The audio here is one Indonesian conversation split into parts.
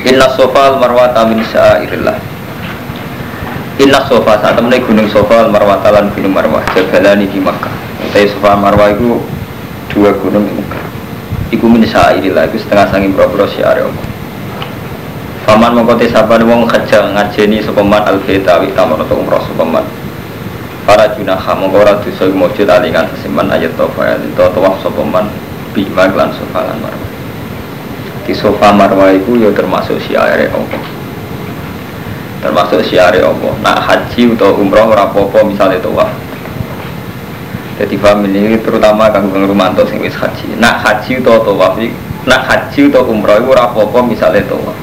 Inna sofa marwata min syairillah. Inna sofa saat temen gunung sofa marwata lan gunung marwah Jabalani di Makkah. Utai sofa marwah itu dua gunung di Makkah Iku min syairillah Iku setengah sangin bro-bro syiari Allah. Faman mengkote saban wong kerja ngajeni sopaman al-beta Wik tamar atau umroh sopaman Para junaha mengkora dosa mujud alingan sesimpan ayat tofa Itu tawaf sopaman Bima klan sofa lan marwah di sofa marwah itu ya termasuk syiare Allah. Termasuk syiare Allah. Nak haji atau umroh rapopo misalnya tawaf. Jadi family ini terutama kang rumanto sing wis haji. Nak haji atau tawaf nak haji atau umroh itu rapopo misalnya tawaf.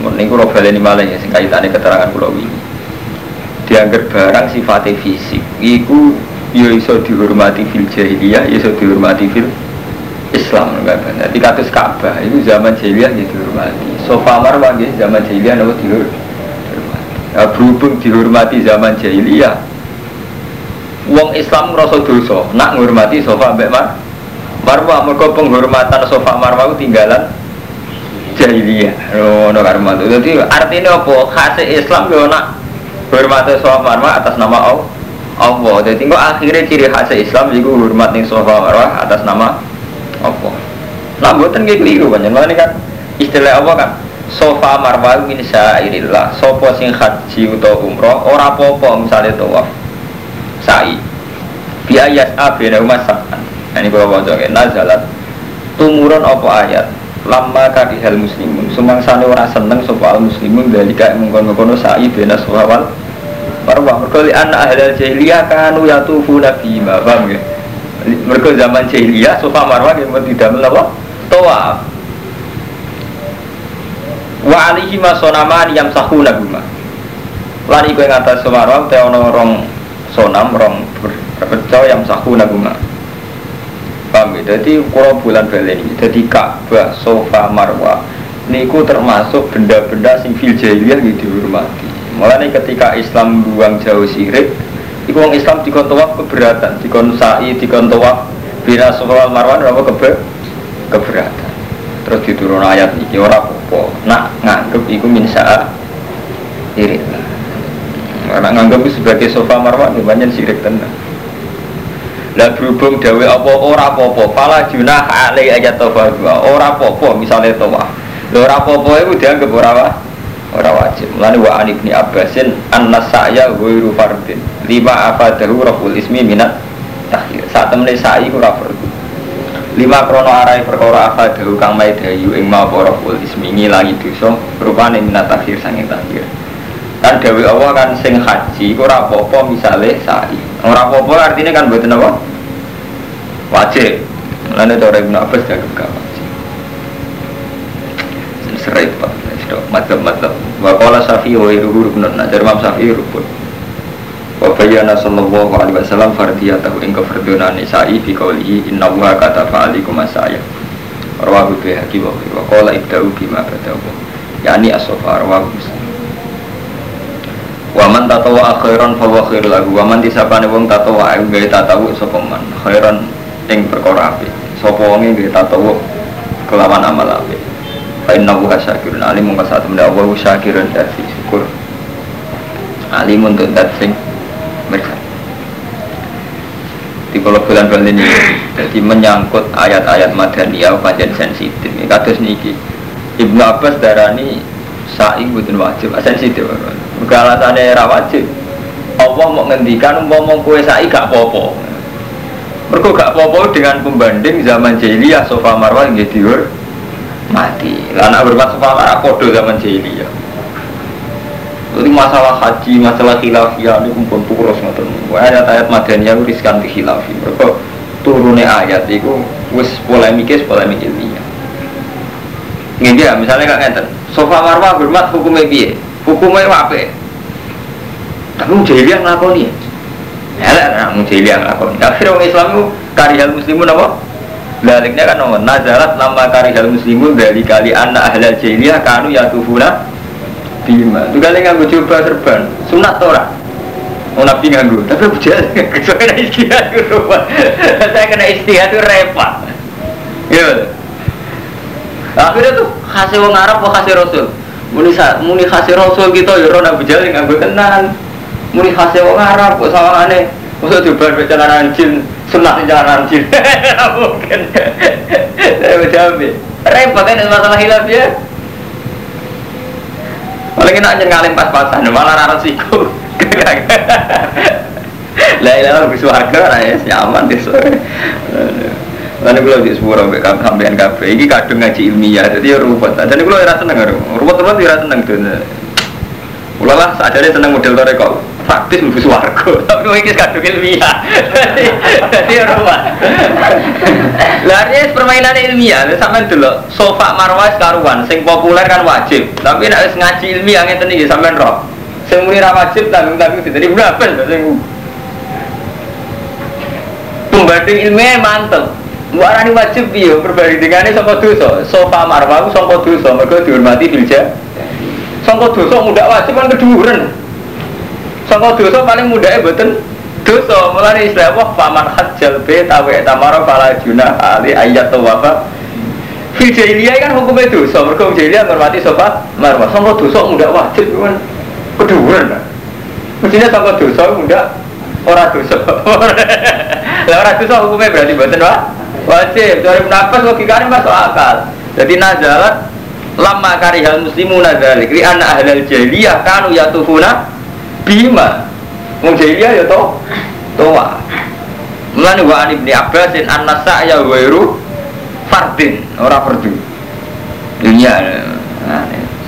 Ini kalau baleni malah ya kaitannya keterangan pulau ini dianggap barang sifatnya fisik. Itu ya iso dihormati fil jahiliyah ya iso dihormati fil Islam benar. Di katus Ka'bah itu zaman jahiliyah ya dihormati. Sofa marwah ya zaman jahiliyah nopo dihormati. Ya, berhubung dihormati zaman jahiliyah, Wong Islam ngerasa dosa, nak menghormati sofa mbak mar. Marwah mereka penghormatan sofa marwah itu tinggalan jahiliyah. Oh, karma itu. Jadi artinya apa? Khas Islam yo nak hormati sofa marwah atas nama Allah. Allah. Jadi kok akhirnya ciri khas Islam itu hormat ning sofa marwah atas nama apa? Nah buatan kayak keliru banyak ini kan istilah apa kan sofa marwah min syairillah sopo sing haji atau umroh ora popo misalnya tawaf sa'i. Biayat abena umat sab'an nah, ini kalau baca ya nazalat. Tumurun apa ayat? Lama hal muslimun. Sana orang seneng sopa al muslimun dari kayak mengkono-kono sa'i bena sohawal marwah mereka anak ahli jahiliyah kanu yatufu nabi ma paham ya mereka zaman jahiliyah sofa marwah yang tidak melakukan toa wa alihi masonama yang sahu naguma lari kue ngata marwah teh ono rong sonam rong berpeco yang sahu naguma paham ya jadi kalau bulan ini jadi ka'bah sofa marwah. Niku termasuk benda-benda sing fil jahiliyah dihormati. Mulai ketika Islam buang jauh sirik Iku orang Islam dikon tawaf keberatan, dikon sa'i, dikon tawaf bina soal marwan apa kebe keberatan. Terus diturun ayat ini orang apa nak nganggep iku min sa'a irit Nak nganggep sebagai sofa marwan ya banyak sirik tenang. Lah berhubung dawe apa ora apa-apa, fala junah alai ayat tawaf ora apa-apa misalnya tawaf. Lha ora apa-apa iku dianggap ora apa? Ora wajib. Mulane wa an ibni abbasin anna sa'ya ghairu fardin. Lima afadahu rabbul ismi minat takhir. Saat temene sa'i ora fardu lima krono arai perkara afadahu kang maidayu ing ma rabbul ismi ngilangi dosa rupane minat takhir sanging takhir. Kan dewi Allah kan sing haji ora apa-apa misale sa'i. Ora apa-apa artinya kan mboten apa? Wajib. Mulane cara Ibnu Abbas jaga gak wajib. Serai pak madzhab-madzhab wa qala syafi'i wa iruhu rukun nah dari Imam Syafi'i rukun wa sallallahu alaihi wasallam fardiyatahu ing kafarduna nisa'i fi qawlihi inna wa katafa alaikum asaya rawahu bihaqi wa wa qala ibda'u bima badawu yani rawahu muslim. Wa man tatawa khairan fa wa khair lahu. Wa man disapane wong tatawa gawe tatawu sapa khairan ing perkara apik. Sapa wonge gawe tatawu kelawan amal apik Fa inna wuha syakirun alim mungka saat benda Allah syakirun dati syukur. Alim untuk dat sing mereka. Di kalau bulan bulan ini jadi menyangkut ayat-ayat madaniyah panjang sensitif. Ini kados niki. Ibnu Abbas darani sa'i butuh wajib sensitif. Bukan alasannya era wajib. Allah mau ngendikan mau kue sa'i gak popo mereka gak popo dengan pembanding zaman jahiliyah sofa marwah yang mati lah anak berbuat sepala kodo zaman jahiliyah jadi masalah haji, masalah khilafiyah ini kumpul pukus ngoten. Wah ayat ayat madaniyah itu riskan di khilafi. Mereka turunnya ayat itu wis polemiknya polemik ilmiah. Ini dia misalnya kak ngeten, sofa marwah bermat hukumnya biye, hukumnya apa? Tapi jahiliyah ngelakoni. Ya lah, jahiliyah ngelakoni. Akhirnya orang Islam itu karya muslimun apa? Baliknya kan nomor nazarat nama karihal muslimun dari kali anak ahli jahiliyah kanu yatufuna bima. Itu kali nggak coba serban sunat tora. Oh nabi nganggu, tapi bujal saya kena istihad itu Saya kena istihad itu repot. Ya. Akhirnya tuh khasih wong Arab apa khasih Rasul? Muni muni khasih Rasul kita ya ora Abu Jahal nganggo tenan. Muni khasih wong Arab kok sawangane Masa coba perjalanan jin, sunah perjalanan jin. Mungkin. Saya menjawab. Repot ini masalah hilaf ya. Paling enak ngalim pas-pasan, malah rara siku. Lah ilah lebih suarga, lah ya, nyaman deh sore. Lalu gue lebih sampai sampean kafe. Ini kadung ngaji ilmiah, jadi ya ruwet. Jadi gue rasa seneng, ruwet-ruwet ya seneng tuh. Ulah saja dia seneng model toreko faktis lebih suarga. Tapi ini kadung ilmiah. Jadi rumah. Larinya permainan ilmiah. Sampai dulu sofa marwah karuan, sing populer kan wajib. Tapi nak ngaji ilmiah ngeten iki sampean roh. Sing muni ra wajib tanggung tanggung jadi berapa sing pembanding ilmiah mantep. Mbok arani wajib piye perbandingane saka dosa. Sofa marwah saka dosa mergo dihormati bilja. Saka dosa mudah wajib kan keduren. Sangka dosa paling mudah mboten dosa. Mulane istilah apa paman hajjal be tawe tamara fala junah ali ayat tawafa. Fil jahiliyah kan hukumnya dosa. Mergo jahiliyah ngormati sofa marwah. Sangka dosa mudah wajib kan keduren. Mestinya sangka dosa mudah ora dosa. Lah ora dosa hukumnya berarti mboten wah wajib. Dari nafas logikane masuk akal. Jadi nazalat lama karihal muslimu nazalik li anak ahlal jahiliyah kanu yatufuna bima wong jahiliyah ya to toa Mulane wa an ibni Abbasin an nasa ya wairu fardin ora fardu. Dunia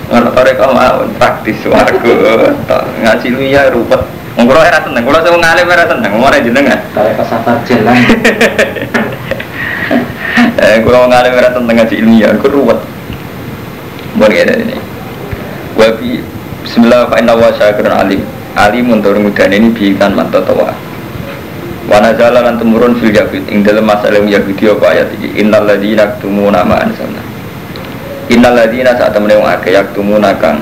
Ora toreko mawon praktis warga ngaji luya rupet. Wong kula ora seneng, kula sing ngalim ora seneng, ora jenengan. Toreko safar jalan. Eh kula ngalim ora seneng ngaji ilmiah, kok ruwet. Buat ini. Wabi Bismillah fa inna wa alim alimun tur mudan ini biikan manto tawa. Wana jalan temurun fil yahud ing dalam masalah yahudi apa ayat ini innal ladina yaktumuna ma anzalna. Innal ladina saat temen wong akeh yaktumuna kang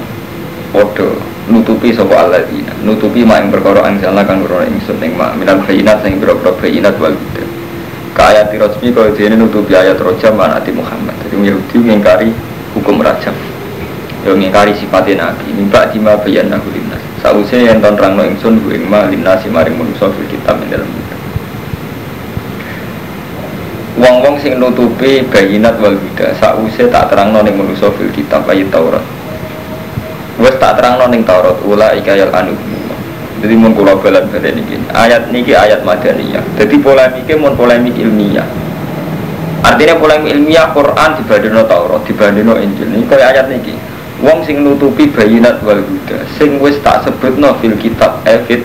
podo nutupi sapa alladzina. Nutupi ma ing perkara anzalna kang ora ingsun ing ma. Minal bayinat sing boro-boro bayinat wal huda. Ka ayat resmi kaya dene nutupi ayat rojam manati Muhammad. Jadi Yahudi ngingkari hukum rajam yang ngingkari sifatnya Nabi. Mimpa dima bayan nahulinas Sausnya yang tahun rangno ingsun hu ing ma linasi maring manusa fil kitab ing dalam kitab. Wong-wong sing nutupi bayinat wal huda sausnya tak terangno ning manusa fil kitab ayat Taurat. Wes tak terangno ning Taurat ula ikayal anu. Jadi mun kula balan badan niki. Ayat niki ayat madaniyah. Jadi polemiknya mun polemik ilmiah. Artinya polemik ilmiah Quran dibandingno Taurat, dibandingno Injil. Ini kayak ayat niki wong sing nutupi bayinat wal huda sing wis tak sebutno fil kitab evit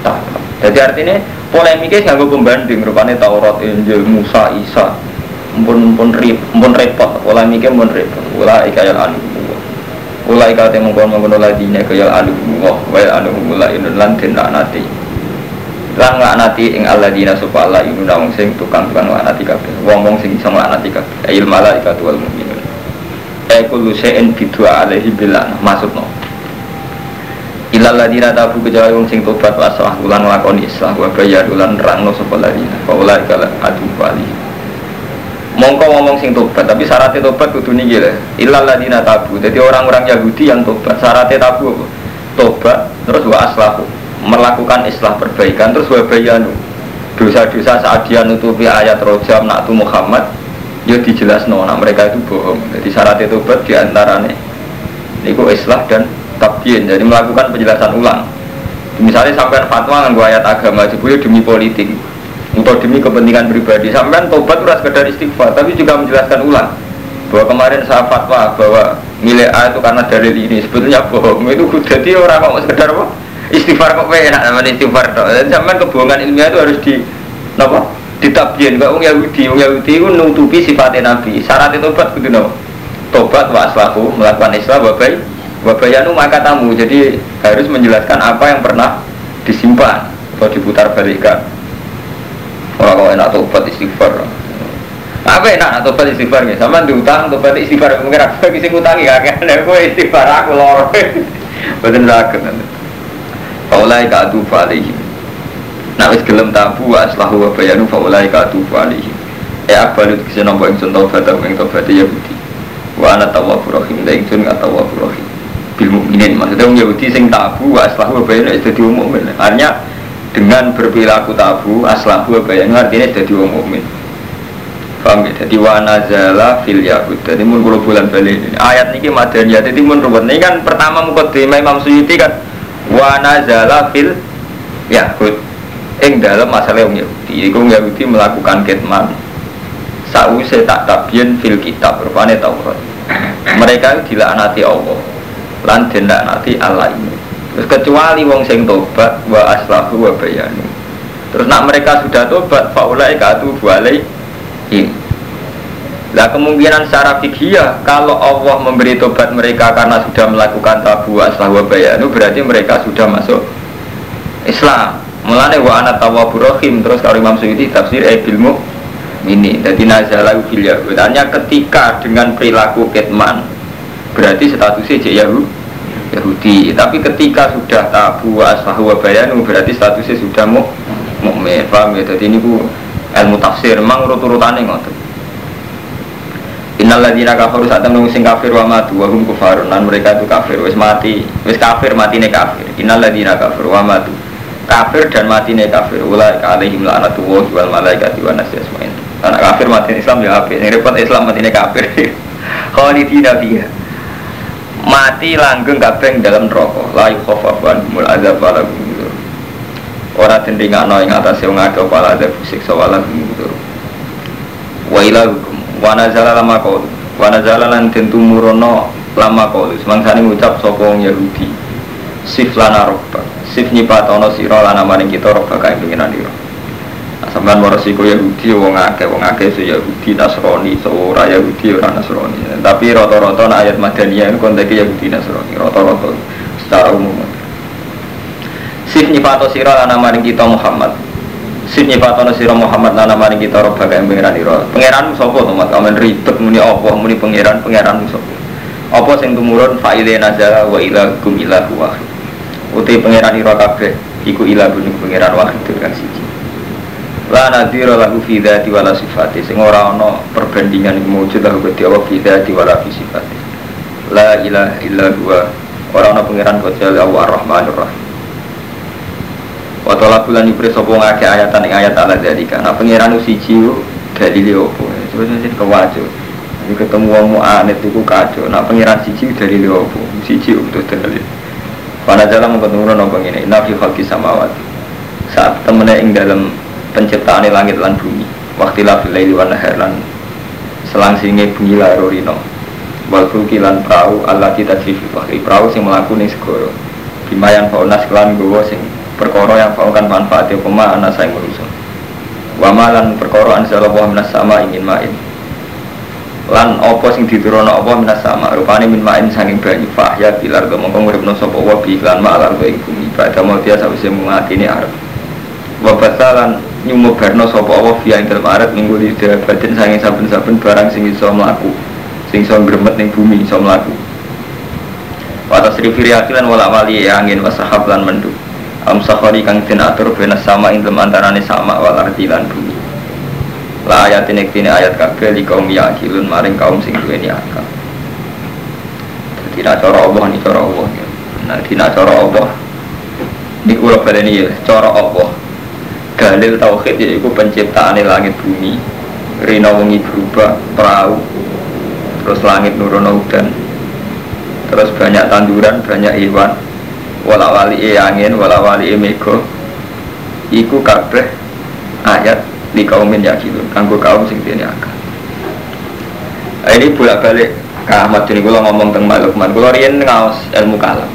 tak. Jadi artinya polemiknya nganggo pembanding rupane Taurat Injil Musa Isa pun pun rip pun repot. Polemiknya pun repot. Ulai kaya anu ulai kaya mengkon mengkon ladine kaya anu wah wa anu mulai inun lan den nanti lan laknati ing alladzina supaya Allah inuna wong sing tukang-tukang laknati kabeh. Wong-wong sing iso laknati kabeh. Il malaikatu wal mukminun kullu syai'in bidua alaihi bilan maksudno ilal ladina tabu kejawa wong sing tobat wa aslah ulan lakoni islah wa bayar ulan rangno sapa ladina fa ulai kala adu bali mongko ngomong sing tobat tapi syaratnya tobat kudu niki lho. Ilal ladina tabu jadi orang-orang Yahudi yang tobat syaratnya tabu apa? Tobat terus wa aslahu melakukan islah perbaikan terus wa bayanu. Dosa-dosa saat dia nutupi ayat rojam naktu Muhammad ya dijelas nona mereka itu bohong. Jadi syarat itu buat di antaranya itu islah dan tabyin jadi melakukan penjelasan ulang. Misalnya sampai fatwa nganggo ayat agama jebule demi politik atau demi kepentingan pribadi. Sampai tobat itu sekedar istighfar tapi juga menjelaskan ulang bahwa kemarin saya fatwa bahwa milik A itu karena dalil ini. Sebetulnya bohong. Itu jadi orang mau sekedar apa? Istighfar kok enak namanya istighfar dan sampai kebohongan ilmiah itu harus di apa ditabien kok wong Yahudi wong Yahudi itu nutupi sifatnya Nabi. Syarat itu tobat gitu no. Tobat wa aslahu melakukan Islam wabai wabayanu maka tamu jadi harus menjelaskan apa yang pernah disimpan atau diputar balikan orang kalau enak tobat istighfar. Apa enak tobat istighfar nih sama diutang tobat istighfar. Mungkin aku sing utangi kakek aku istighfar aku lor betul sakit nanti. Faulai ka'adu fa'alihim Nak wis gelem tabu aslahu wa bayanu fa ulai ka tufu alaihi. Ya akbalu kese nampa ing taubat ing taubat Yahudi. wa ana tawwabur rahim la ingsun ka tawwabur rahim bil mukminin maksudnya wong Yahudi sing tabu wa aslahu wa bayanu dadi wong mukmin artinya dengan berperilaku tabu aslahu wa bayanu artinya dadi wong mukmin Paham ya? Jadi wa nazala fil yahud. Jadi mun kula bulan balik ini. Ayat niki madaniyah. Jadi mun ruwet ini kan pertama mukadimah Imam Suyuti kan wa nazala fil yahud. Ing dalam masalah wong Yahudi. Iku Yahudi melakukan kitman. Sause tak tabian fil kitab rupane Taurat. Mereka dilaknati Allah lan nanti Allah ini terus kecuali wong sing tobat wa aslahu wa bayanu terus nak mereka sudah tobat faulai katu bualai ini Nah kemungkinan secara fikih kalau Allah memberi tobat mereka karena sudah melakukan tabu aslahu wa bayanu berarti mereka sudah masuk Islam. Mulane wa ana tawwabur rahim terus kalau Imam Suyuti tafsir e bilmu ini jadi nazalah fil Hanya ketika dengan perilaku ketman berarti statusnya cek Yahudi. Tapi ketika sudah tabu asfahu wa bayanu berarti statusnya sudah mu mukmin paham ya? Jadi ini bu ilmu tafsir. Memang urut-urutannya ngotot Innal ladzina kafaru saat temen sing kafir wa matu wa hum kufarun. Lan mereka itu kafir. Wis mati wis kafir matine kafir. Innal ladzina kafaru wa matu kafir dan matine kafir. Ulai alaihim la'natullah wal malaikati wan nasi asmain. Anak kafir mati Islam ya apik. Sing repot Islam matine kafir. Khalidina fiha. Mati langgeng kabeh dalam rokok la yukhafafan mul azab wala gitu ora tendingakno ing atase wong akeh wala azab siksa wala gitu wa ila hukum. Wa nazala lama qaul. Wa nazala lan tentu murono lama qaul. Semangsane ngucap sapa wong Yahudi sif lana robba sif nyipatono sira lan maring kita robba kae pengiran ira sampean resiko Yahudi wong akeh. Wong akeh so Yahudi Nasrani so ora Yahudi ora Nasrani. Tapi rata-rata ayat Madaniyah konteks Yahudi Nasrani rata-rata secara umum. Sif nyifato sira lana maring kita Muhammad. Sif nyifato sira Muhammad lana maring kita roba kaya pangeran ira pangeran sapa to mat amen ribet muni apa? Muni pangeran pangeran sapa? Apa sing tumurun? Fa'ile nazala wa ila kum ilahu wahid uti pangeran ira kabeh iku ilahu pangeran wahid kan siji. La nadhira lahu fi dzati wala sifati sing ora ana perbandingan iku mujud lahu gede Allah fi dzati wala fi sifati. La ilaha illa huwa ora ana pangeran kecuali Allah Ar-Rahmanur Rahim. Wa ta'ala bulan ibris sapa ngake ayatan ing ayat ala dzalika. Nah pangeran siji dalile opo? Terus sing kewajo. Ketemu wong aneh itu kacau nah pangeran siji dalile opo? Siji untuk dalil pada jalan mengketemu nopo ini nafi khalqi samawati. Saat temennya ing dalam penciptaan langit lan bumi. Waktu lah laili wan nahar lan selangsinge bunyi larorino wal fulki lan perahu Allah kita jifi bahri. Perahu sing melaku ning segoro bimayan faunas kelan gowo sing perkara yang faukan manfaat pema ana saing manusa. Wa malan perkara anzalallahu minas sama ingin main lan opo sing diturunno apa? Minas sama rupane min main saking banyu. Fahya bilar mongko nguripno sapa wa bi lan ma'al ing bumi. Mau dia sawise mengatini arep. Wa basalan nyumo berno sopo Allah via ing dalam arat minggu di batin sanging saben-saben barang sing iso mlaku. Sing iso gremet ning bumi iso mlaku. Wa tasrifi lan wala wali angin wa sahab lan mendu am safari kang den atur bena sama ing dalam antarane sama wal ardi lan bumi la ayat ini kini ayat kabeh li kaum yakilun maring kaum sing duweni akal. Tidak cara Allah ini cara Allah nah tidak cara Allah ini kula baleni ya. Cara Allah. Dalil tauhid yaitu penciptaan langit bumi. Rina wengi berubah perahu terus langit nurono hujan. Terus banyak tanduran banyak hewan. Wala wali e angin wala wali e mego iku kabeh ayat di kaumin yakinun kanggo kaum sing dene akal. Ini bolak balik ke Ahmad ini kalau ngomong tentang Malukman kalau rian ngaos ilmu kalam.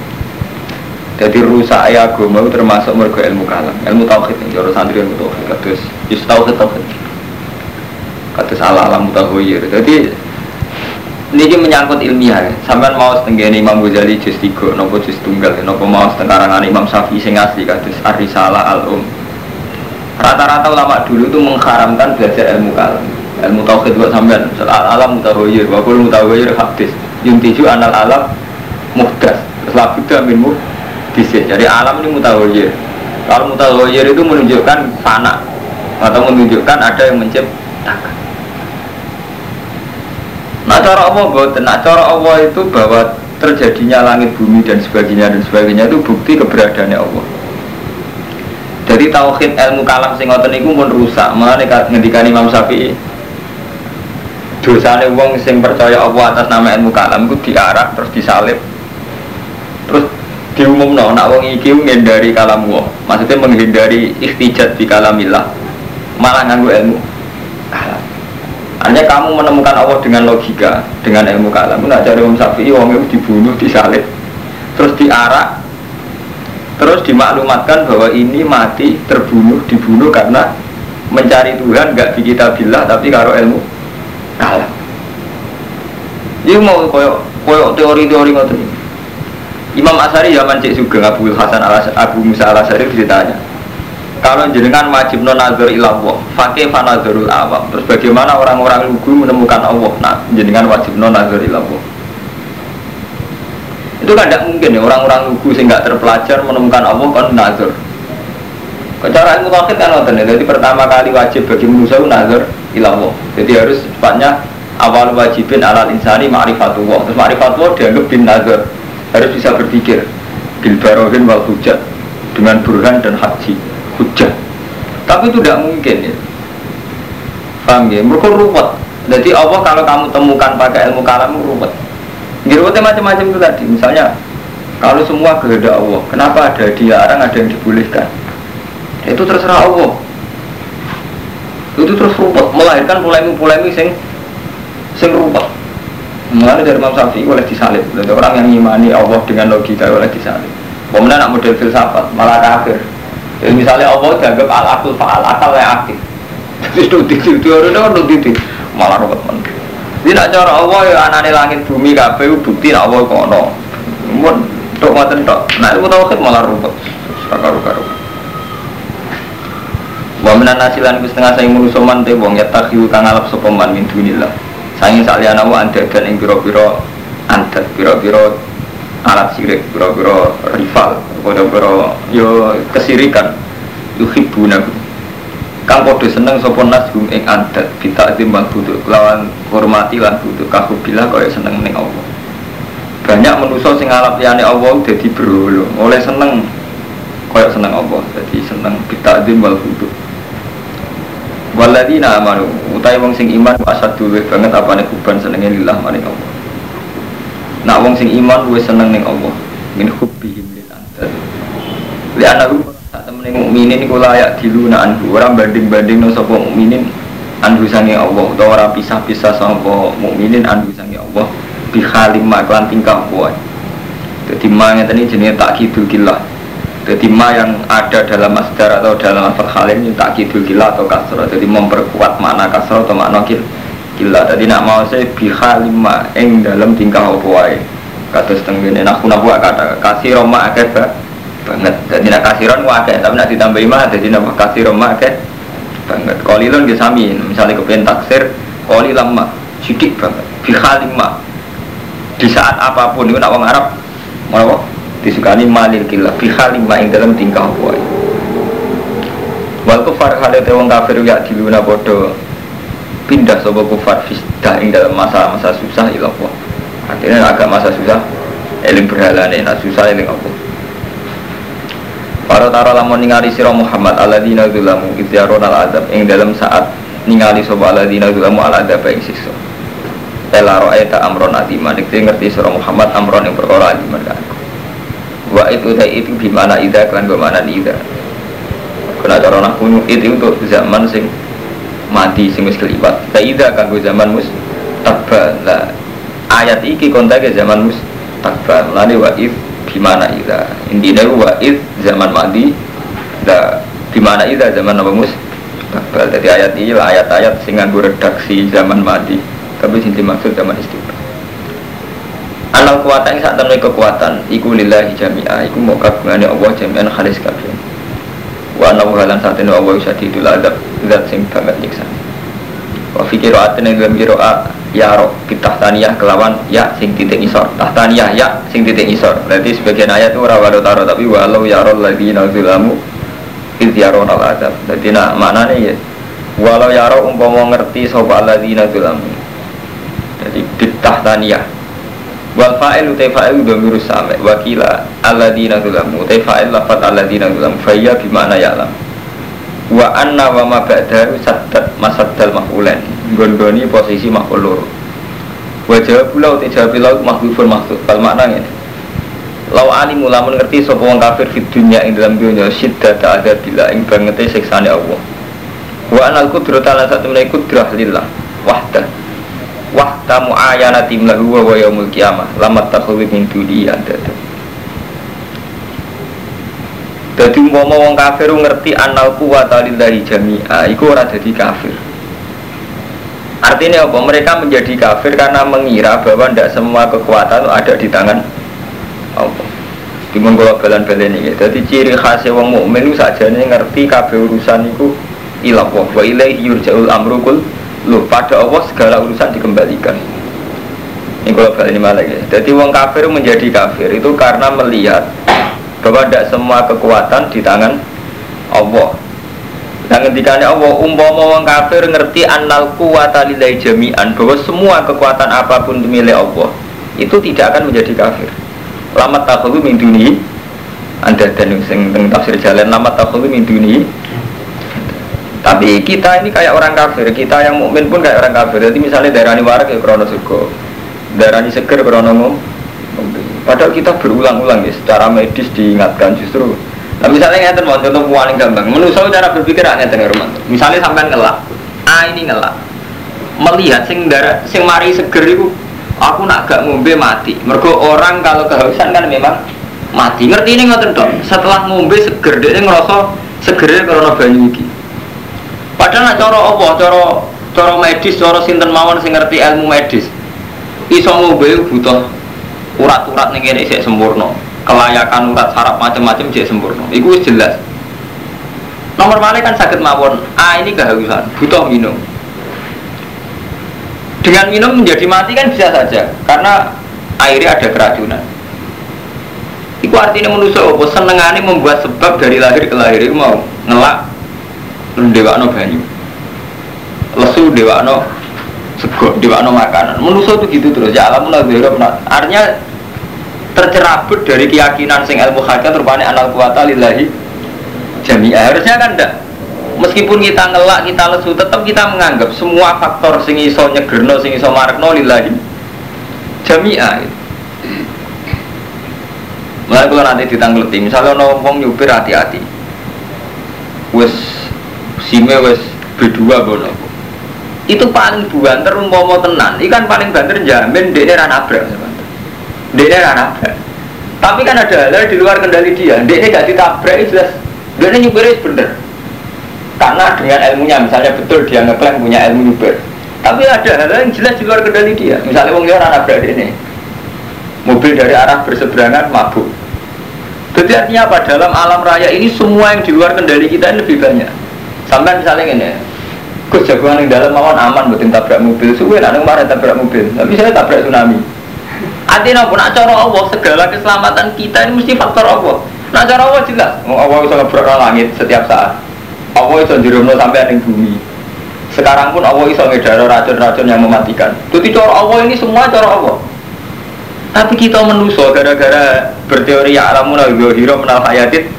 Jadi rusak ya itu termasuk mergo ilmu kalam, ilmu tauhid yang joro santri ilmu tauhid, kados yus tauhid kados ala alam mutahoyir. Jadi ini menyangkut ilmiah. Sampai mau setenggene Imam Ghazali juz tiga, nopo juz tunggal, nopo mau setengkarangan Imam Syafi'i sing asli kados Ar-Risalah Al-Um. Rata-rata ulama dulu itu mengharamkan belajar ilmu kalam, ilmu tauhid buat sampean. Al alam mutahoyir, wakul mutahoyir hadis. Yuntiju anal alam muhdas. Terus buddha min bisik. Jadi alam ini mutahoyir. Kalau mutahoyir itu menunjukkan fana atau menunjukkan ada yang menciptakan. Nah cara Allah boten, nah cara Allah itu bahwa terjadinya langit bumi dan sebagainya dan sebagainya itu bukti keberadaannya Allah. Jadi tauhid ilmu kalam sing ngoten niku pun rusak. Mulane ngendikane Imam Syafi'i dosane wong sing percaya Allah atas nama ilmu kalam itu diarah terus disalib. Terus diumumno nak wong iki menghindari kalam Allah maksudnya menghindari ikhtijat di kalamillah. Malah nganggu ilmu hanya kamu menemukan Allah dengan logika, dengan ilmu kalam. Nak cari Imam Syafi'i, orang itu dibunuh, disalib, terus diarak, terus dimaklumatkan bahwa ini mati, terbunuh, dibunuh karena mencari Tuhan gak di kitabillah tapi karo ilmu kalam. Ini mau koyok koyok teori-teori ngoten Imam Asari zaman cek juga Abu Hasan al Abu Musa al Asari ditanya kalau jenengan wajib non nazar ilallah fakih fanazarul awam? Terus bagaimana orang-orang lugu menemukan Allah? Nah jenengan wajib non nazar ilallah itu kan tidak mungkin ya orang-orang lugu sehingga terpelajar menemukan Allah kan nazar. Cara ilmu tauhid kan ngoten ya. jadi pertama kali wajib bagi manusia nazar ilallah jadi harus cepatnya awal wajibin alal insani ma'rifatullah. Terus ma'rifatullah dianggap bin nazar. Harus bisa berpikir bil barohin wal hujat dengan burhan dan haji hujah tapi itu tidak mungkin ya. Paham ya? Mereka ruwet. Jadi Allah kalau kamu temukan pakai ilmu kalam ruwet ruwetnya macam-macam itu tadi misalnya kalau semua kehendak Allah kenapa ada dilarang ada yang dibolehkan itu terserah Allah itu terus ruwet melahirkan polemik-polemik sing sing ruwet Mulai dari Imam Syafi'i oleh disalib. Jadi orang yang imani Allah dengan logika oleh disalib. Kemudian nak model filsafat malah kafir. Jadi misalnya Allah dianggap al akul faal akal yang aktif. Terus itu itu orang itu malah robot men. Jadi nak cara Allah ya anane langit bumi kabeh bukti nak Allah kono. Mun tok ngoten tok. Nah itu tauhid malah robot. Karo-karo. Wa minan nasilan ku setengah saya mulu soman te wong ya takhiu kang alap sapa man min dunillah. Saking saliyana wa anda dan ing pira-pira andat pira-pira alat sirik biro-biro rival biro-biro yo kesirikan yuhibuna kang podo seneng sapa nas hum ing adat kita timbang butuh lawan hormati lan butuh kahubilah kaya seneng ning Allah. Banyak manusia sing ngalap liyane Allah dadi berhala oleh seneng kaya seneng Allah jadi seneng kita timbang butuh Waladina amanu utai wong sing iman asad dulu banget apane kuban senenge lillah maring Allah. Nak wong sing iman gue seneng ning Allah min hubbihim lil andad. Li temene mukminin iku layak diluna anhu ora banding-banding no sapa mukminin anhu sange Allah utawa ora pisah-pisah sapa mukminin anhu sange Allah bi halim maklan tingkah kuat. Jadi ma iki jenenge takkidul kilah. Jadi ma yang ada dalam masdar atau dalam lafal halim itu takkidul kilah atau kasrah. Jadi memperkuat makna kasrah atau makna Gila, tadi nak mau saya biha lima eng dalam tingkah apa. Kata setengah ini nak buat kata kasih roma akeh banget. Jadi nak kasih ron akeh, tapi nak ditambah lima, jadi nak kasih roma akeh banget. Kolilon dia sami, misalnya kepengen taksir, koli lama sidik banget. Biha lima di saat apa pun itu nak orang Arab mau disukani malil kila biha lima eng dalam tingkah apa wae. Wal kufar halate wong kafir ya diluna bodoh pindah sobo kufar fisdah ing dalam masa-masa susah ilah Allah akhirnya agak masa susah eling berhala nih nak susah eling apa para tara lamun ningali sira Muhammad alladzina zulamu idzarun al adab ing dalam saat ningali sobo alladzina zulamu al adab ing siksa Ela ro'aita amron adiman Itu ngerti surah Muhammad amron yang perkara adiman kan Wa itu itu gimana ida kan bagaimana ida Kena cara nak itu untuk zaman sing mati sing wis kelipat. Faida kanggo zaman mus tabal lah ayat iki kontak zaman mus tabal lani wa if gimana ida? Intinya wa if zaman mati da gimana ida zaman apa mus? Tabal jadi ayat ini lah ayat-ayat sing nganggo redaksi zaman mati tapi sing dimaksud zaman istiqbal Anal kuatan saat temen kekuatan Iku lillahi jami'ah Iku mau kagungane Allah jami'an khalis kabeh. Wa anahu halan saat ini Allah syadidul adab zat sing banget nyiksa wa fi qiraatin ing dalam qiraat ya ro kitah taniyah kelawan ya sing titik isor tahtaniyah ya sing titik isor berarti sebagian ayat itu ora walau taro tapi walau ya rol lagi nazulamu iz yaron al adab jadi nak mana nih ya walau ya ro umpama ngerti sapa alladzina zulamu jadi bitahtaniyah wal fa'il utai fa'il domiru same wakila alladina zulamu utai fa'il lafat alladina zulamu faya bimana ya'lam wa anna wa ma ba'dahu saddat masaddal mahulen gondoni posisi mahul wa jawab pula utai jawab pula mahdufun mahduf kal makna ini Lau alimu lamun ngerti sapa wong kafir fid dunya ing dalam dunya syiddat ada bila ing bangete siksane Allah. Wa anal qudrata lan satu menawi kudrah lillah wahda. Wahda muayyanati lahu wa yaumul qiyamah lamat takhawi min duni ada. Dadi umpama wong kafir ngerti anal quwata lillahi jami'a iku ora dadi kafir. Artinya apa? Mereka menjadi kafir karena mengira bahwa tidak semua kekuatan ada di tangan Allah. Timun kalau balan-balan ini Jadi ciri khasnya wong mukmin saja nih ngerti kabeh urusan itu ilah wa wa ilaihi yurja'ul amru kul. Lu pada Allah segala urusan dikembalikan. Ini kalau balik ini malah ya jadi wong kafir menjadi kafir itu karena melihat bahwa tidak semua kekuatan di tangan Allah. Dan ketika Allah umpama wong kafir ngerti annal kuwata lillahi jami'an bahwa semua kekuatan apa pun milik Allah itu tidak akan menjadi kafir. Lama takhulu min duni anda dan sing tafsir jalan lama takhulu min duni tapi kita ini kayak orang kafir kita yang mukmin pun kayak orang kafir. Jadi misalnya darah ini warak ya krono sugo darah ini seger krono padahal kita berulang-ulang ya secara medis diingatkan justru. Nah misalnya ngeten mau contoh paling gampang. Menurut cara berpikir aneh dengan rumah misalnya sampai ngelak ah ini ngelak. Melihat sing darah sing mari seger itu aku nak gak ngombe mati. Mergo orang kalau kehausan kan memang mati. Ngerti ini ngoten dong setelah ngombe seger dia ngerasa segernya karena banyu iki. Padahal nak cara apa? Cara cara medis cara sinten mawon sing ngerti ilmu medis. Iso ngombe butuh urat-urat ning kene isih sempurna. Kelayakan urat saraf macam-macam jadi sempurna. Itu jelas. Nomor mana kan sakit mawon. Ah ini kehausan butuh minum. Dengan minum menjadi mati kan bisa saja karena airnya ada keracunan. Itu artinya manusia apa? Senengane membuat sebab dari lahir ke lahir. Itu mau ngelak dewa no banyu. Lesu dewa no sego dewa no makanan. Manusia itu gitu terus. Ya alam lagi artinya tercerabut dari keyakinan sing ilmu hakikat rupanya anal kuwata lillahi jami'ah. Harusnya kan enggak meskipun kita ngelak kita lesu tetap kita menganggap semua faktor sing iso nyegerno sing iso marekno lillahi jami'ah. Mulai kalau nanti ditanggleti, misalnya ono wong nyupir hati-hati, wes sime wes berdua bono, itu paling banter umpama tenan, ikan paling banter jamin dia rana nabrak, dia nabrak. Tapi kan ada hal di luar kendali dia, dia gak ditabrak itu jelas, dia nyupirnya bener. Karena dengan ilmunya misalnya betul dia ngeklaim punya ilmu nyuber tapi ada hal yang jelas di luar kendali dia. Misalnya wong liya anak berada ini mobil dari arah berseberangan mabuk. Jadi artinya apa? Dalam alam raya ini semua yang di luar kendali kita ini lebih banyak. Sampai misalnya ini Gus jagoan yang dalam mawon aman buatin tabrak mobil. Suwe nak kemarin tabrak mobil. Tapi saya tabrak tsunami. Artinya apa nak cara Allah segala keselamatan kita ini mesti faktor Allah. Nak cara Allah jelas. Allah bisa ngebrak langit setiap saat. Allah iso dirumno sampai ada bumi. Sekarang pun Allah iso ngedaro racun-racun yang mematikan. Jadi cara Allah ini semua cara Allah. Tapi kita menuso gara-gara berteori ya alamun al-ghiro menal hayatit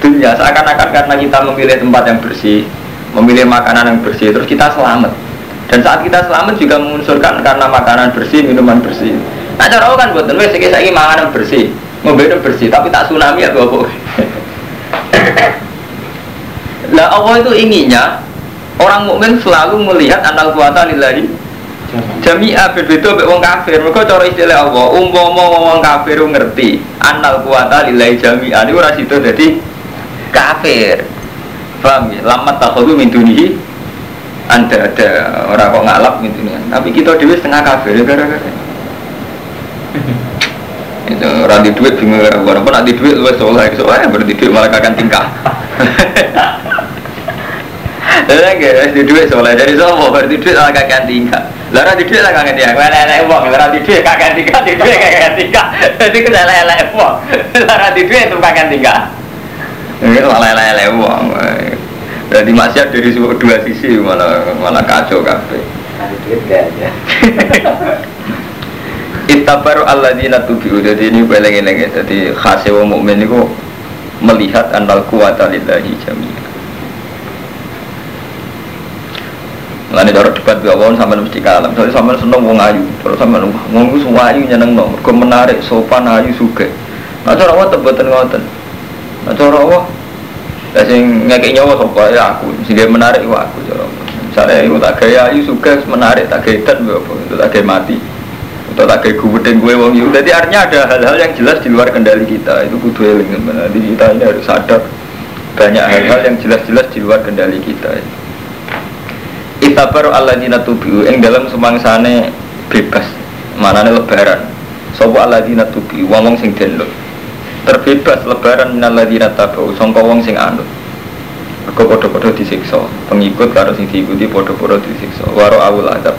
dunia seakan-akan karena kita memilih tempat yang bersih, memilih makanan yang bersih, terus kita selamat. Dan saat kita selamat juga mengunsurkan karena makanan bersih, minuman bersih. Nah cara kan buat wes saya ingin makanan bersih, mobil bersih, tapi tak tsunami atau apa. Lah Allah itu inginnya orang mukmin selalu melihat anal kuasa lillahi jami'a berbeda mbek wong kafir. Mergo cara istilah Allah, umpama wong kafir ngerti anal kuasa lillahi jami'a niku ora sida dadi kafir. Paham ya? Lamat takhudhu min dunihi anda ada orang kok ngalap gitu nih. Tapi kita dewi setengah kafir ya gara-gara itu randi duit bingung orang pun nanti duit lu soleh soleh berarti duit malah kakak tingkah Lah gak di duit soalnya dari sopo berarti duit lah kakek tingkat. Lah di duit lah kakek tingkat. Mana elek wong, lah di duit kakek tingkat, di duit kakek tingkat. Jadi kita elek elek wong. Lah di duit itu kakek tingkat. Ini malah elek elek wong. Jadi maksiat dari dua sisi malah malah kacau kafe. Nanti duit gak aja. Ittabaru alladzina tubi'u. Jadi ini beleng-beleng ya Jadi khasnya wong mukmin itu Melihat anal kuwata lillahi jami'a Mengenai cara debat gak wong sama mesti kalah Misalnya sama seneng wong ayu. Terus sama wong itu semua ayu nyeneng no. Mereka menarik, sopan, ayu, suge Nah cara wong tebetan ngoten. Nah cara wong Ya sing ngekek nyawa sopa ya aku? Sehingga menarik itu aku cara wong Misalnya itu tak gaya ayu, suge, menarik, tak gaya dan Itu tak gaya mati. Atau tak kayak gue gue wong yuk jadi artinya ada hal-hal yang jelas di luar kendali kita. Itu kudu eling jadi kita ini harus sadar. Banyak hal-hal yang jelas-jelas di luar kendali kita. Itabar alladzina tubiu. Yang dalam semangsane bebas. Mana lebaran. Sopo alladzina tubiu? Wong wong sing denlo terbebas lebaran minal ladzina tabau sangka wong sing anut Aku podo-podo disiksa. Pengikut karo sing diikuti podo-podo disiksa. Waro awul adab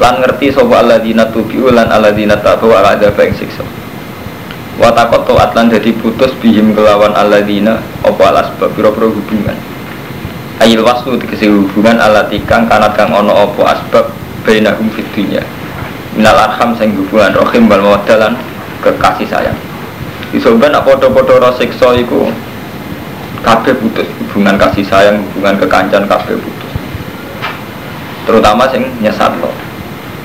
lan ngerti sapa alladzina tubiu lan alladzina tabu ala adzab ing siksa. Wa taqattu atlan dadi putus bihim kelawan alladzina apa alas pira-pira hubungan. Ayil waslu tegese hubungan alati kang kanat kang ana apa asbab bainahum fid minal arham sing hubungan rahim wal mawaddalan kekasih sayang Isoban apa podo-podo siksa iku kabeh putus hubungan kasih sayang hubungan kekancan kabeh putus terutama sing nyesat loh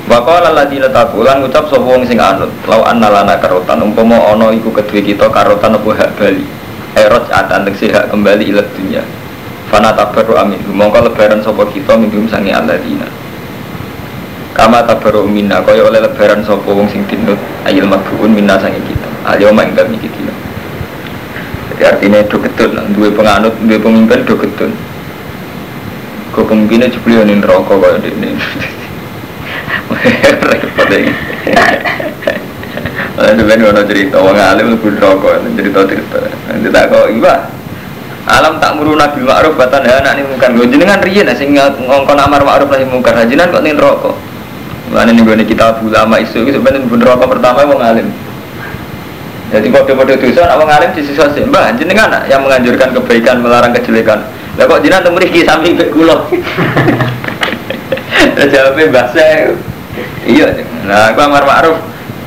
Waqala ladina tabulan ngucap sapa wong sing anut, lau anna lana karotan umpama ana iku kedue kita karotan apa hak bali. Erot atan tegese hak kembali ila dunya. Fana tabaru amin. Mongko lebaran sapa kita minum sangi alladzina. Kama tabaru minna kaya oleh lebaran sapa sing dinut ayil madbuun minna sangi kita. Ayo main kami kita. Jadi artinya do ketun, dua penganut, dua pemimpin do ketun. Kau pemimpinnya ning neraka kaya repot ini ngono cerita wong alim rokok cerita cerita. Nanti tak iya. Alam tak muru nabi ma'ruf batan nih mungkar. Gue jenengan sing ngongkon amar ma'ruf mungkar. Hajinan kok rokok. Mana nih gue kita ulama isu itu sebenarnya rokok pertama wong alim. Jadi kode-kode dosa nak wong alim di sisa sih. Mbah jenengan yang menganjurkan kebaikan melarang kejelekan. Lah kok jenengan temu mriki sami mek kula. Jawabnya bahasa Iya, nah aku amar ma'ruf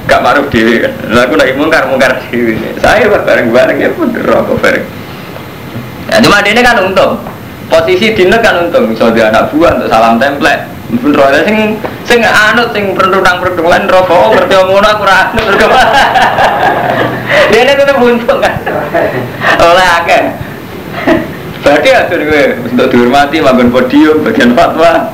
gak ma'ruf dewi kan. Nah aku lagi mungkar mungkar dewi. Saya bareng bareng ya pun rokok bareng. Ya cuma ini kan untung. Posisi dina kan untung. So dia anak buah untuk salam template. Pun roda sing sing anut sing perundang perundungan rokok ngerti ngono aku ra anut. Dia ini tetap untung kan. Oleh akeh. Berarti ya gue untuk dihormati makan podium bagian fatwa.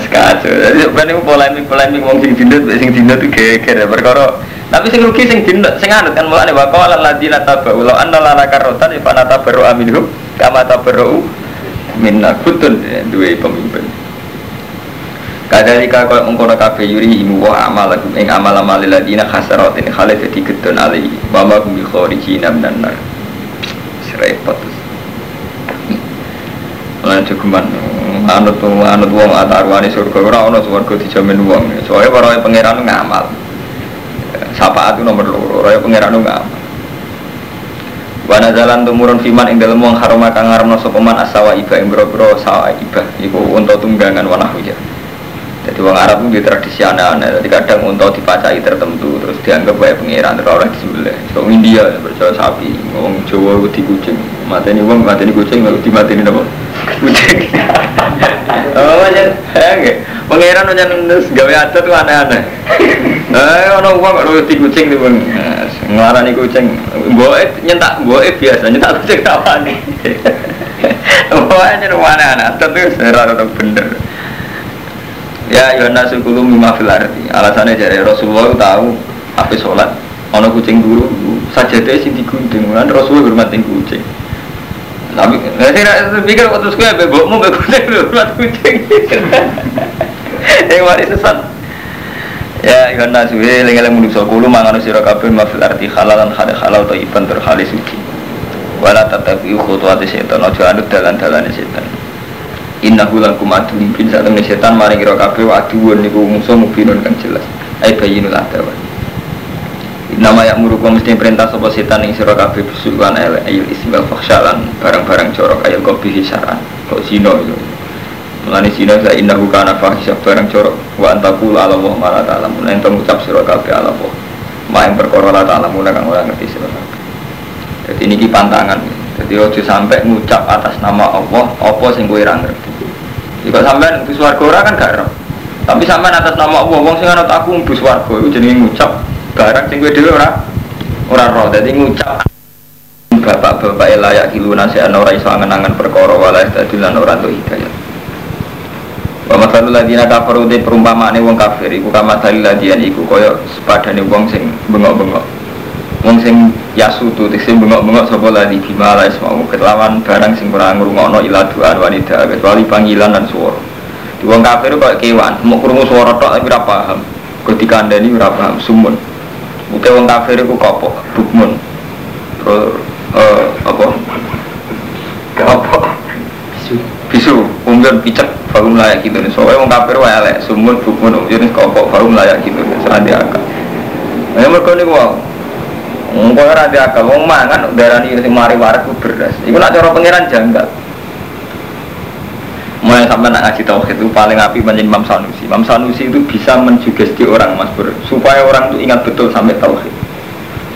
Sekacau. Jadi sebenarnya polemik polemik wong sing dindut, sing geger ya perkara. Tapi sing rugi sing dindut, sing anut kan mulane wa qala alladziina tabau la anna lana karotan fa natabaru aminhum kama tabaru minna kutun duwe pemimpin. Kadalika kaya mengkono kabeh yuri imu wa amal ing amal amal ladina khasaratin khalif dadi gedon ali wa ma hum bi kharijina minan nar. Repot. Lan cukuman anut anut wong atarwane surga ora ana surga dijamin wong. Soale para pangeran ngamal. Syafaat itu nomor loro, raya pangeran ngamal. Wana jalan tumurun fiman ing dalem wong harama kang ngaramno sapa man asawa iba ing boro-boro sawa iba iku unta tunggangan wanahu ya. Jadi wong Arab itu tradisi aneh-aneh. Jadi kadang untuk dipacai tertentu terus dianggap kayak pengiran terus orang disembelih. So India percaya sapi, wong Jawa di kucing. Mati ini wong mati ini kucing, lalu di mati ini apa? Kucing. oh macam, ya Pengiran macam gawe adat tuh aneh-aneh. Eh, orang uang kalau di kucing tuh bang, ngelarani kucing. Boe nyentak, boe biasa nyentak kucing tawa nih. Pokoknya rumah aneh-aneh, adat tuh serah bener. Ya Yohana sukulu mimma fil ardi. Alasannya dari Rasulullah tahu apa sholat. Ono kucing dulu saja deh sing digunting. Mulane Rasulullah hormat kucing. Tapi saya pikir waktu sekolah bebokmu kucing hormat kucing. Yang mari sesat. Ya Yohana suwe lengeleng manusa kulo mangan sira kabeh ma fil ardi halalan hal halal thayyiban tur halis suci. Wala tatabi'u khutuwati setan aja anut dalan-dalane setan. Innahu lakum adu mungkin saat temen setan maring kira kabeh wa niku musuh mubinun kang jelas. Ai bayinul adawa. Nama yang muruku mesti perintah sopo setan ing sira kabeh busukan elek ayil ismil fakhshalan barang-barang corok ayil kopi hisaran kok zino itu Mulane zino sa innahu kana fahisya barang corok wa antakul ala Allah ma la ta'lamun. Ento ngucap kabeh ala Allah. Ma ing perkara la ta'lamun kang ora ngerti sira kabeh. Jadi ini pantangan. Jadi ojo sampai ngucap atas nama Allah apa sing kowe ora ngerti? Jika sampai mlebu swarga ora kan gak Tapi sampai atas nama Allah wong sing ana aku mlebu swarga iku jenenge ngucap. Barang sing kowe dhewe ora ora roh dadi ngucap bapak-bapak layak kiluna ana ora iso angen-angen perkara wala dadi lan ora entuk hidayah masalul ladina kafaru de perumpamaane wong kafir. Iku kama dalil ladian iku kaya sepadane wong sing bengok-bengok. Wong sing yasutu sing bengok-bengok sapa ladi bima la ismau. Kelawan barang sing ora ngrungokno ila duan wanita kecuali panggilan dan suara di wong kafir kaya kewan mau krungu suara tok tapi ora paham. Ketika anda ini ora paham sumun. Mungkin wong kafir itu kopok, bukmun Terus, uh, apa? Apa? Bisu. Bisu, umur picek, baru layak gitu. Nih Soalnya wong kafir elek, sumun, bukmun, umur kopok, baru layak gitu. Nih Seradi akal Ini mereka ini wow ora di akal, wong mangan darah ini mari waras ku beras. Iku nak cara pangeran janggal. Mulai sampai nak ngaji tauhid itu paling api menjadi Imam Sanusi. Imam Sanusi itu bisa mensugesti orang mas Bro, supaya orang itu ingat betul sampai tauhid.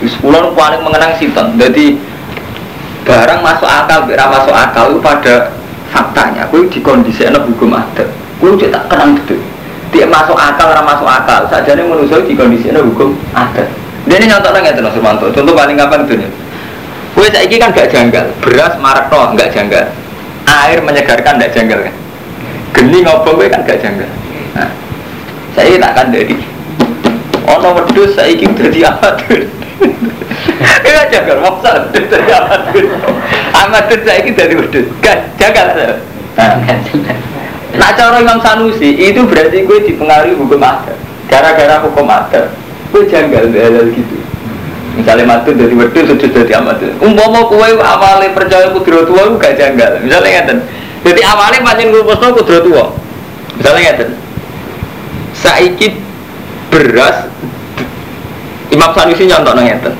Sepuluh paling mengenang siton. Jadi barang masuk akal, berapa masuk akal itu pada faktanya. Kondisi enak hukum adat. Aku tak kenang betul. Dia masuk akal, orang masuk akal. Saja nih manusia enak hukum adat. Dia ini nyontok nggak tuh Surmanto. Contoh paling gampang itu nih. Kue saya kan gak janggal, beras marak toh gak janggal air menyegarkan tidak janggal kan geni ngopo gue kan gak janggal nah, saya tak akan dari ono wedus ingin jadi amatur Iya janggal maksa jadi amatur amatur saya ingin jadi wedus kan janggal nah, nah cara Imam Sanusi itu berarti gue dipengaruhi hukum adat gara-gara hukum adat gue janggal hal gitu. Misalnya mati dari wedus sujud dari amat. Umpama kue awalnya percaya kudro tua gue gak janggal. Misalnya ngeten jadi awalnya pancen gue posno kudro tua misalnya ngeten saiki beras Imam Sanusi nyontok ngeten.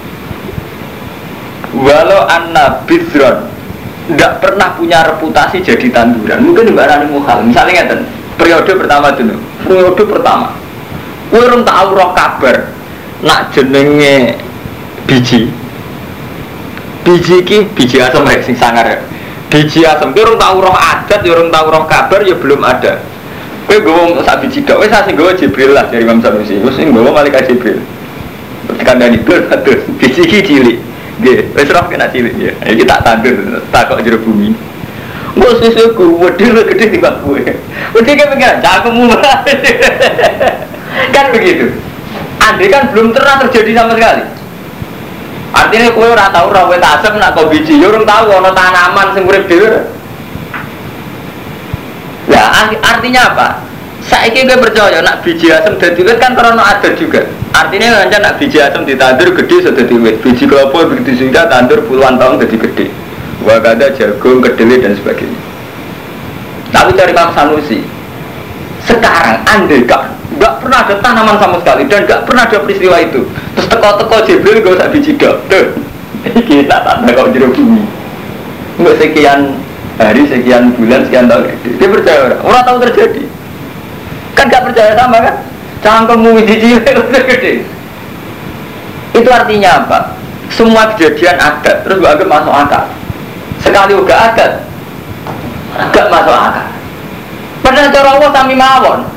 Walau anna bidron tidak pernah punya reputasi jadi tanduran. Mungkin mbak Rani Muhal misalnya ngeten periode pertama dulu. Periode pertama. Gue tahu roh kabar nak jenenge biji. Biji ki biji asam ya sing sangar ya. Biji asam ki orang tahu roh adat ya orang tahu roh kabar ya belum ada. Kowe gue sak biji dok wis sing gue Jibril lah dari Imam Sanusi wis sing gue malaikat Jibril tekan dari blur satu. Biji ki cilik. Nggih wis roh kena cilik ya iki tak tandur tak kok jero bumi. Gue susuku wedil gede di bak gue wedil kan pengen cakemmu. Kan begitu. Andai kan belum pernah terjadi sama sekali. Artinya kue ora tau ora kowe tasem nak kau biji. Yo urung tau ana tanaman sing urip dhewe. Ya artinya apa? Saiki gue percaya nak biji asem dadi wit kan karena ada juga. Artinya kan nak biji asem ditandur gede sudah dadi wit. Biji kelapa begitu sudah tandur puluhan tahun jadi gede. Wakada jagung, kedelai dan sebagainya. Tapi cari Imam Sanusi, sekarang andai kan nggak pernah ada tanaman sama sekali dan nggak pernah ada peristiwa itu terus teko-teko Jibril gak usah biji dok kita tanda kau jeruk bumi nggak sekian hari sekian bulan sekian tahun dia percaya orang orang tahu terjadi kan nggak percaya sama kan cangkemmu biji gede itu artinya apa semua kejadian ada terus gak masuk akal sekali udah ada gak masuk akal padahal cara Allah sami mawon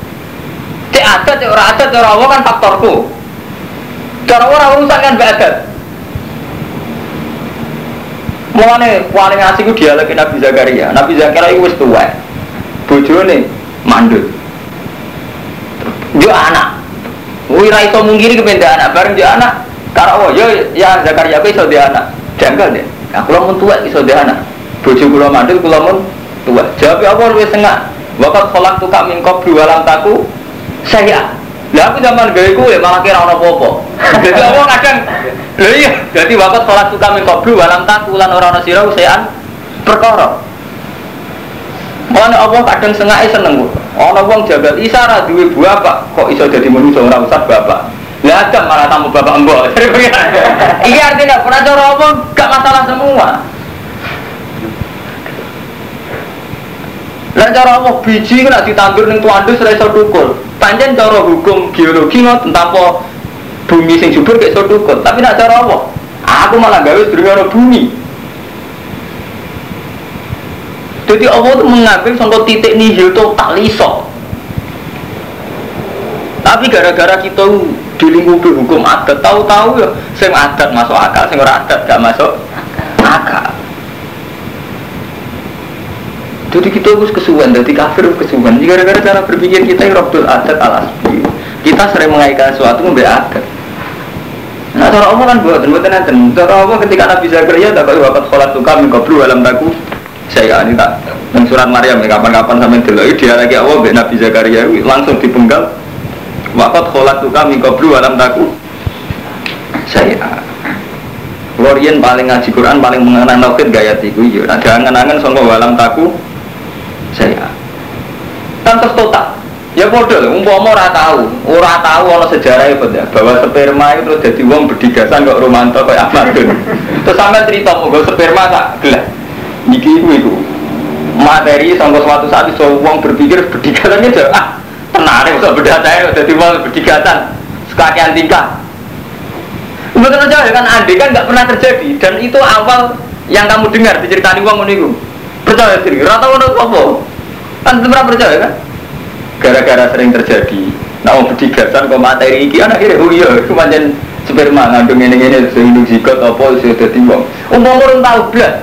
Cek ada, cek orang ada, cara Allah kan faktorku. Cara orang urusan kan adat. Mulane paling asik ku lagi Nabi Zakaria. Nabi Zakaria itu wis tuwa. Bojone mandul. Yo anak. Wih ra iso mungkiri kependa anak bareng dia anak. Karo Allah, yo ya Zakaria aku iso dia anak. Janggal deh. Nah, kula mun tuwa iso dia anak. Bojo kula mandul kula mun tuwa. Jawab apa luwih sengak. Wakat kolak tuh kami kau walam taku saya lah aku zaman gawe kue malah kira ono popo. Jadi aku kadang lho iya, jadi wakat sholat suka min qablu walam takulan orang ono sira usean perkara. Mana Allah kadang sengaja seneng Ono wong jagal isara duwe bapak kok iso jadi manusia ora usah bapak. Lah ada malah tamu bapak mbok. Ini artinya pernah cara apa gak masalah semua. Lah cara apa biji kena ditandur ning tuandus ora iso tukul. Pancen cara hukum geologi ngoten tanpa bumi sing subur gak iso tukul. Tapi nak cara apa? Aku malah gawe sedurunge bumi. Jadi Allah itu mengambil contoh titik nihil total iso. Tapi gara-gara kita dilingkupi hukum adat, tahu-tahu ya, sing adat masuk akal, sing ora adat gak masuk akal. Jadi kita harus kesuwan, jadi kafir kesuwan. Gara-gara cara berpikir kita yang robdul adat alas Kita sering mengaitkan sesuatu memberi adat. Nah, cara Allah kan buat buat nanti. Cara Allah ketika Nabi Zakaria tak kau wakat sholat tuh kami kau alam taku. Saya ini tak. Yang surat Maryam ya, kapan-kapan sampai dulu dia lagi Allah Nabi Zakaria langsung dipenggal. Wakat sholat tuh kami alam taku. Saya Lorian paling ngaji Quran paling mengenang tauhid gaya tiku yo. Ada angan-angan sangka walam taku saya tanpa total ya bodoh umpama ora tahu ora tahu ana sejarah itu ya bahwa sperma itu terus jadi wong berdigasan kok romanto kayak Amadun terus sampai cerita mau sperma tak gelas niki itu itu materi sampai suatu saat itu wong berpikir berdigasan itu ah ya usah beda saya jadi wong berdigasan sekakian tingkah. Betul aja kan andai kan nggak pernah terjadi dan itu awal yang kamu dengar diceritani wong menunggu percaya diri rata ono apa kan pernah percaya kan? Gara-gara sering terjadi nah om berdigasan kok materi iki anak ini oh iya itu macam sperma ngandung ini ini sehingga zigot apa sudah wong. Umum orang tahu belas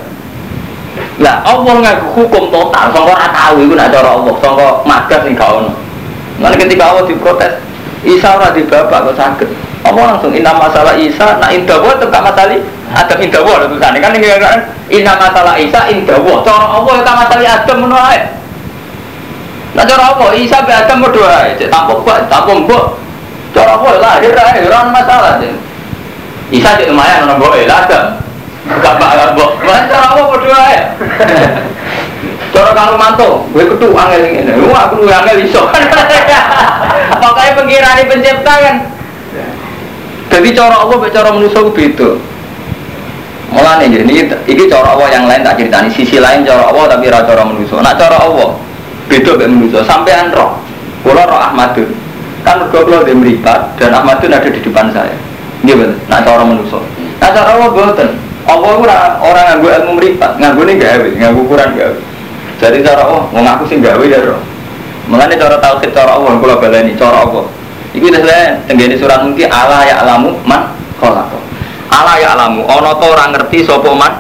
lah Allah ngaku hukum total? Sangka ora tahu itu nak cara Allah. Sangka magas ning gak ketika Allah diprotes Isa ora di bapak kok sakit Allah langsung inna masalah Isa nak indah buat tetap masalah Adam indah buat tulisannya kan ini kan Inna masalah Isa indah buat cara Allah itu masalah Adam menolak Nah cara apa? Isa be Adam berdoa cek tampuk buat tampuk mbok cara apa lahir ae masalah Isa cek lumayan ono mbok gak bakal mbok cara apa berdoa ya Cara kalau mantu, gue ketu angel ini, wah aku lu angel iso. Pokoknya pengirani pencipta kan. Jadi cara Allah, cara manusia itu beda. Mulane ini, ini cara Allah yang lain tak ceritani. Sisi lain cara Allah tapi cara manusia. Nak cara Allah, beda be manusia. Sampean roh, kalau roh Ahmadun, kan mergo kula di meripat dan Ahmadun ada di depan saya. Ini betul. Nak cara manusia. Nak cara Allah betul. Allah orang orang nganggo ilmu meripat, nganggo nih gawe, nganggo ukuran gawe. Jadi cara Allah, mau ngaku sih gawe ya roh. Mengenai cara tauhid cara Allah, kalau baleni cara Allah. Iku saya tenggene surat mungkin Allah ya alamu man kholako. Allah ya alamu, ono to orang ngerti sopo man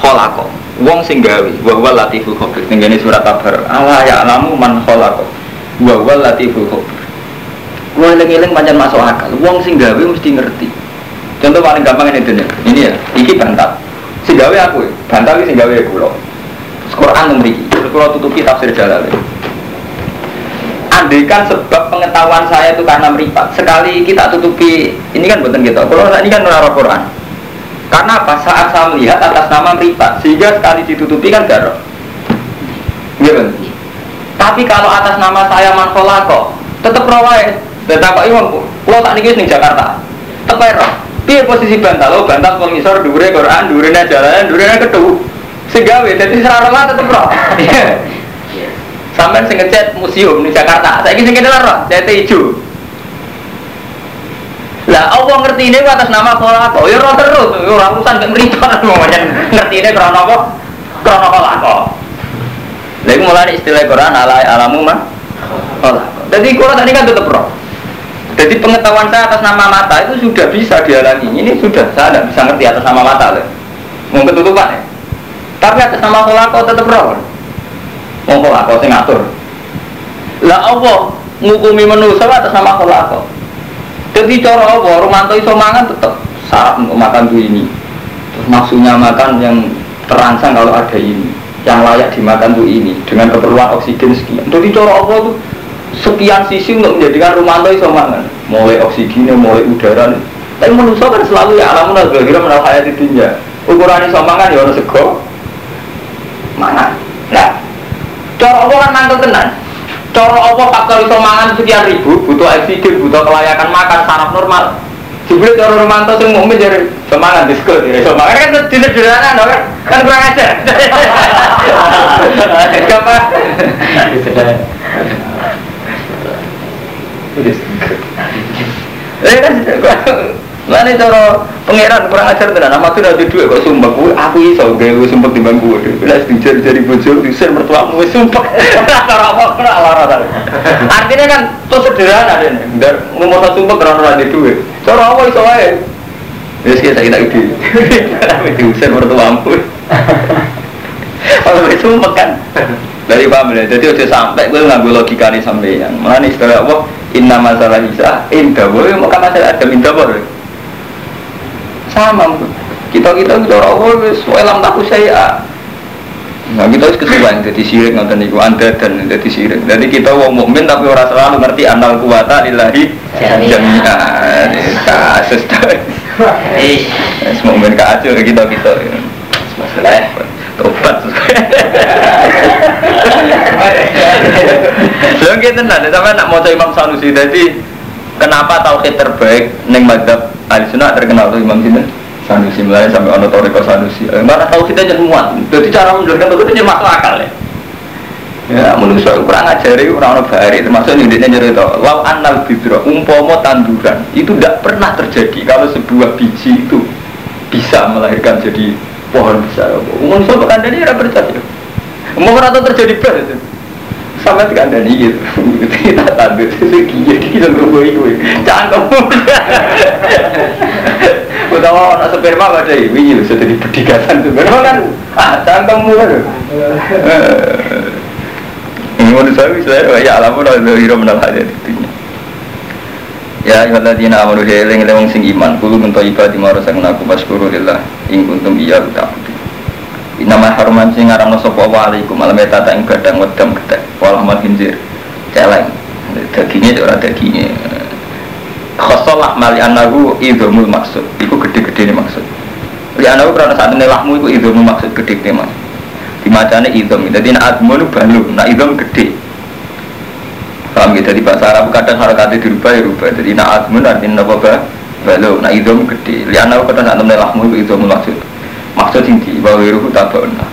kholako. Wong sing gawe, wa huwa latiful khabir. Tenggene surat kabar, Allah ya alamu man kholako. Wa huwa latiful khabir. Gua eling-eling pancen masuk akal. Wong sing gawe mesti ngerti. Contoh paling gampang ini dunia. Ini ya, iki bantal. Gawe aku, bantal iki sing gawe kula. Quran memiliki. Kalau tutupi tafsir Jalalain. Andaikan sebab pengetahuan saya itu karena meripat. Sekali kita tutupi, ini kan bukan gitu. Kalau ini kan menara Quran. Karena apa? Saat saya melihat atas nama meripat, sehingga sekali ditutupi kan garok. Gitu. Tapi kalau atas nama saya Manfolako, tetap rawai. Tetap iwan, kalau tak nikis nih Jakarta, tetap roh. Piye posisi bantal? Oh, bantal pengisor dure Quran, dure jalanan, dure ketu. Segawe, jadi serara lah tetap roh. Sampai sing ngecat museum di Jakarta. Saya sing ngene roh, CT hijau. Lah Allah ngerti ini atas nama kolako. Ya roh terus, ora urusan gak meripat macam ngerti ini krono apa? Krono kolako. Lha iku mulane istilah Quran ala alamu mah kolako. Jadi Quran tadi kan tetap roh. Jadi pengetahuan saya atas nama mata itu sudah bisa dialami. Ini sudah saya tidak bisa ngerti atas nama mata loh. Mau ketutupan ya. Tapi atas nama kolako tetap roh. Mau kolako sing ngatur. Lah Allah ngukumi manusia atas nama kolako. Jadi cara Allah Romanto iso mangan tetap syarat untuk makan tuh ini. Terus nafsunya makan yang terangsang kalau ada ini. Yang layak dimakan tuh ini dengan keperluan oksigen sekian. Jadi cara Allah tuh sekian sisi untuk menjadikan Romanto iso mangan. Mulai oksigennya, mulai udara. Tapi manusia kan selalu ya alamun al-ghira menal hayat dunia. Ukuran iso mangan ya orang sego, mangan. Nah, cara Allah kan mantul tenan. Cara apa faktor iso mangan sekian ribu, butuh oksigen, butuh kelayakan makan, saraf normal. Jebule cara romanto sing mukmin jadi semangat disko, jadi semangat kan sederhana no kan, kan kurang ajar. Apa? Eh kan Mana cara pangeran kurang ajar tenan, nama tuh nanti duit kok sumpah gue, aku iso gue gue sumpah di bangku deh. Bila dijari jari bojo, diusir mertua gue sumpah. Cara apa kena lara Artinya kan tuh sederhana deh, dar ngomong sumpah karena nanti duit. Cara apa iso aja? Terus kita kita ide, diusir mertua gue. Kalau gue sumpah kan, dari paham ya. Jadi udah sampai gue nggak logika nih sampai yang mana istilah apa? Inna masalah bisa, indah boleh, maka masalah ada minta boleh sama kita kita kita orang Allah selam tahu saya Nah kita harus kesuwen jadi sirik nonton itu anda dan jadi sirik. Jadi kita wong mukmin tapi orang selalu ngerti anal kuwata lillahi jami'an. Kasus Eh, mukmin kacau kita kita. Masalah tobat. Lalu kita nanti sampai nak mau Imam Sanusi. Jadi kenapa tauhid terbaik neng madhab ahli sunnah terkenal tuh Imam Sinten? Sanusi mulai sampai ono toriko Sanusi. Eh, mana kita jadi muat. Jadi cara menjelaskan itu jadi masuk akal ya. Ya manusia kurang ngajari orang orang bahari. Termasuk dia cerita lau anal bidro umpomo tanduran. Itu tidak pernah terjadi kalau sebuah biji itu bisa melahirkan jadi pohon besar umum soal pekan ini tidak percaya umum atau terjadi ber sama tidak ada nih gitu. Kita tandur sesuatu kita berubah itu jangan kamu utawa anak sperma ada ini sudah di pedikasan sperma kan. Ah cangkemmu kan ini menurut saya saya ya alam udah hiro menal aja intinya. Ya ayuhal ladina amanu ya eling eling sing iman kulo mento ibadah maro sang naku maskuru lillah ing kuntum iya ta'budu Inama haruman sing ngaramno sapa wa malam eta ing gadang wedam gedhe walah mal hinjir celeng. Dagingnya ora dagingnya khosolah mali anahu idhumul maksud. Itu gede-gede ini maksud. Li anahu karena saat ini lahmu itu idhumul maksud gede-gede mas dimacanya idhum jadi nak admu itu balu nak idhum gede paham gitu di bahasa Arab kadang harakatnya dirubah ya rubah. Jadi nak admu artinya apa balu nak idhum gede. Li anahu karena saat ini lahmu itu maksud. Maksud sing di bahwa ruhu tabauna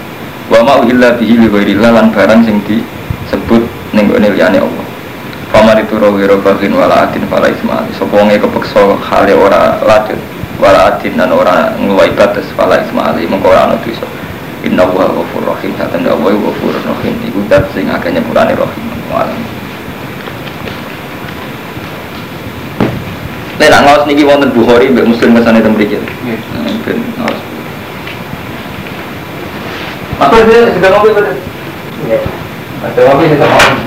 wa ma'u illa bihi li ghairillah lan barang sing disebut ning gone liyane Allah. Paman itu rawiro bagin wala atin fala ismali Sopongnya kepeksa hale ora lajut Wala atin dan ora ngeluai batas fala ismali Mengkau ora anu dosa. Inna wa ghafur rahim. Satan da wa ghafur rahim. Iku dat sing akeh nyepurane rahim. Walam Nek nak ngawas niki wonten Bukhari mbek Muslim kesane teng mriki. Nggih. Ben ngawas. Apa dia ngopi betul? Iya. Ada ngopi kita ngopi.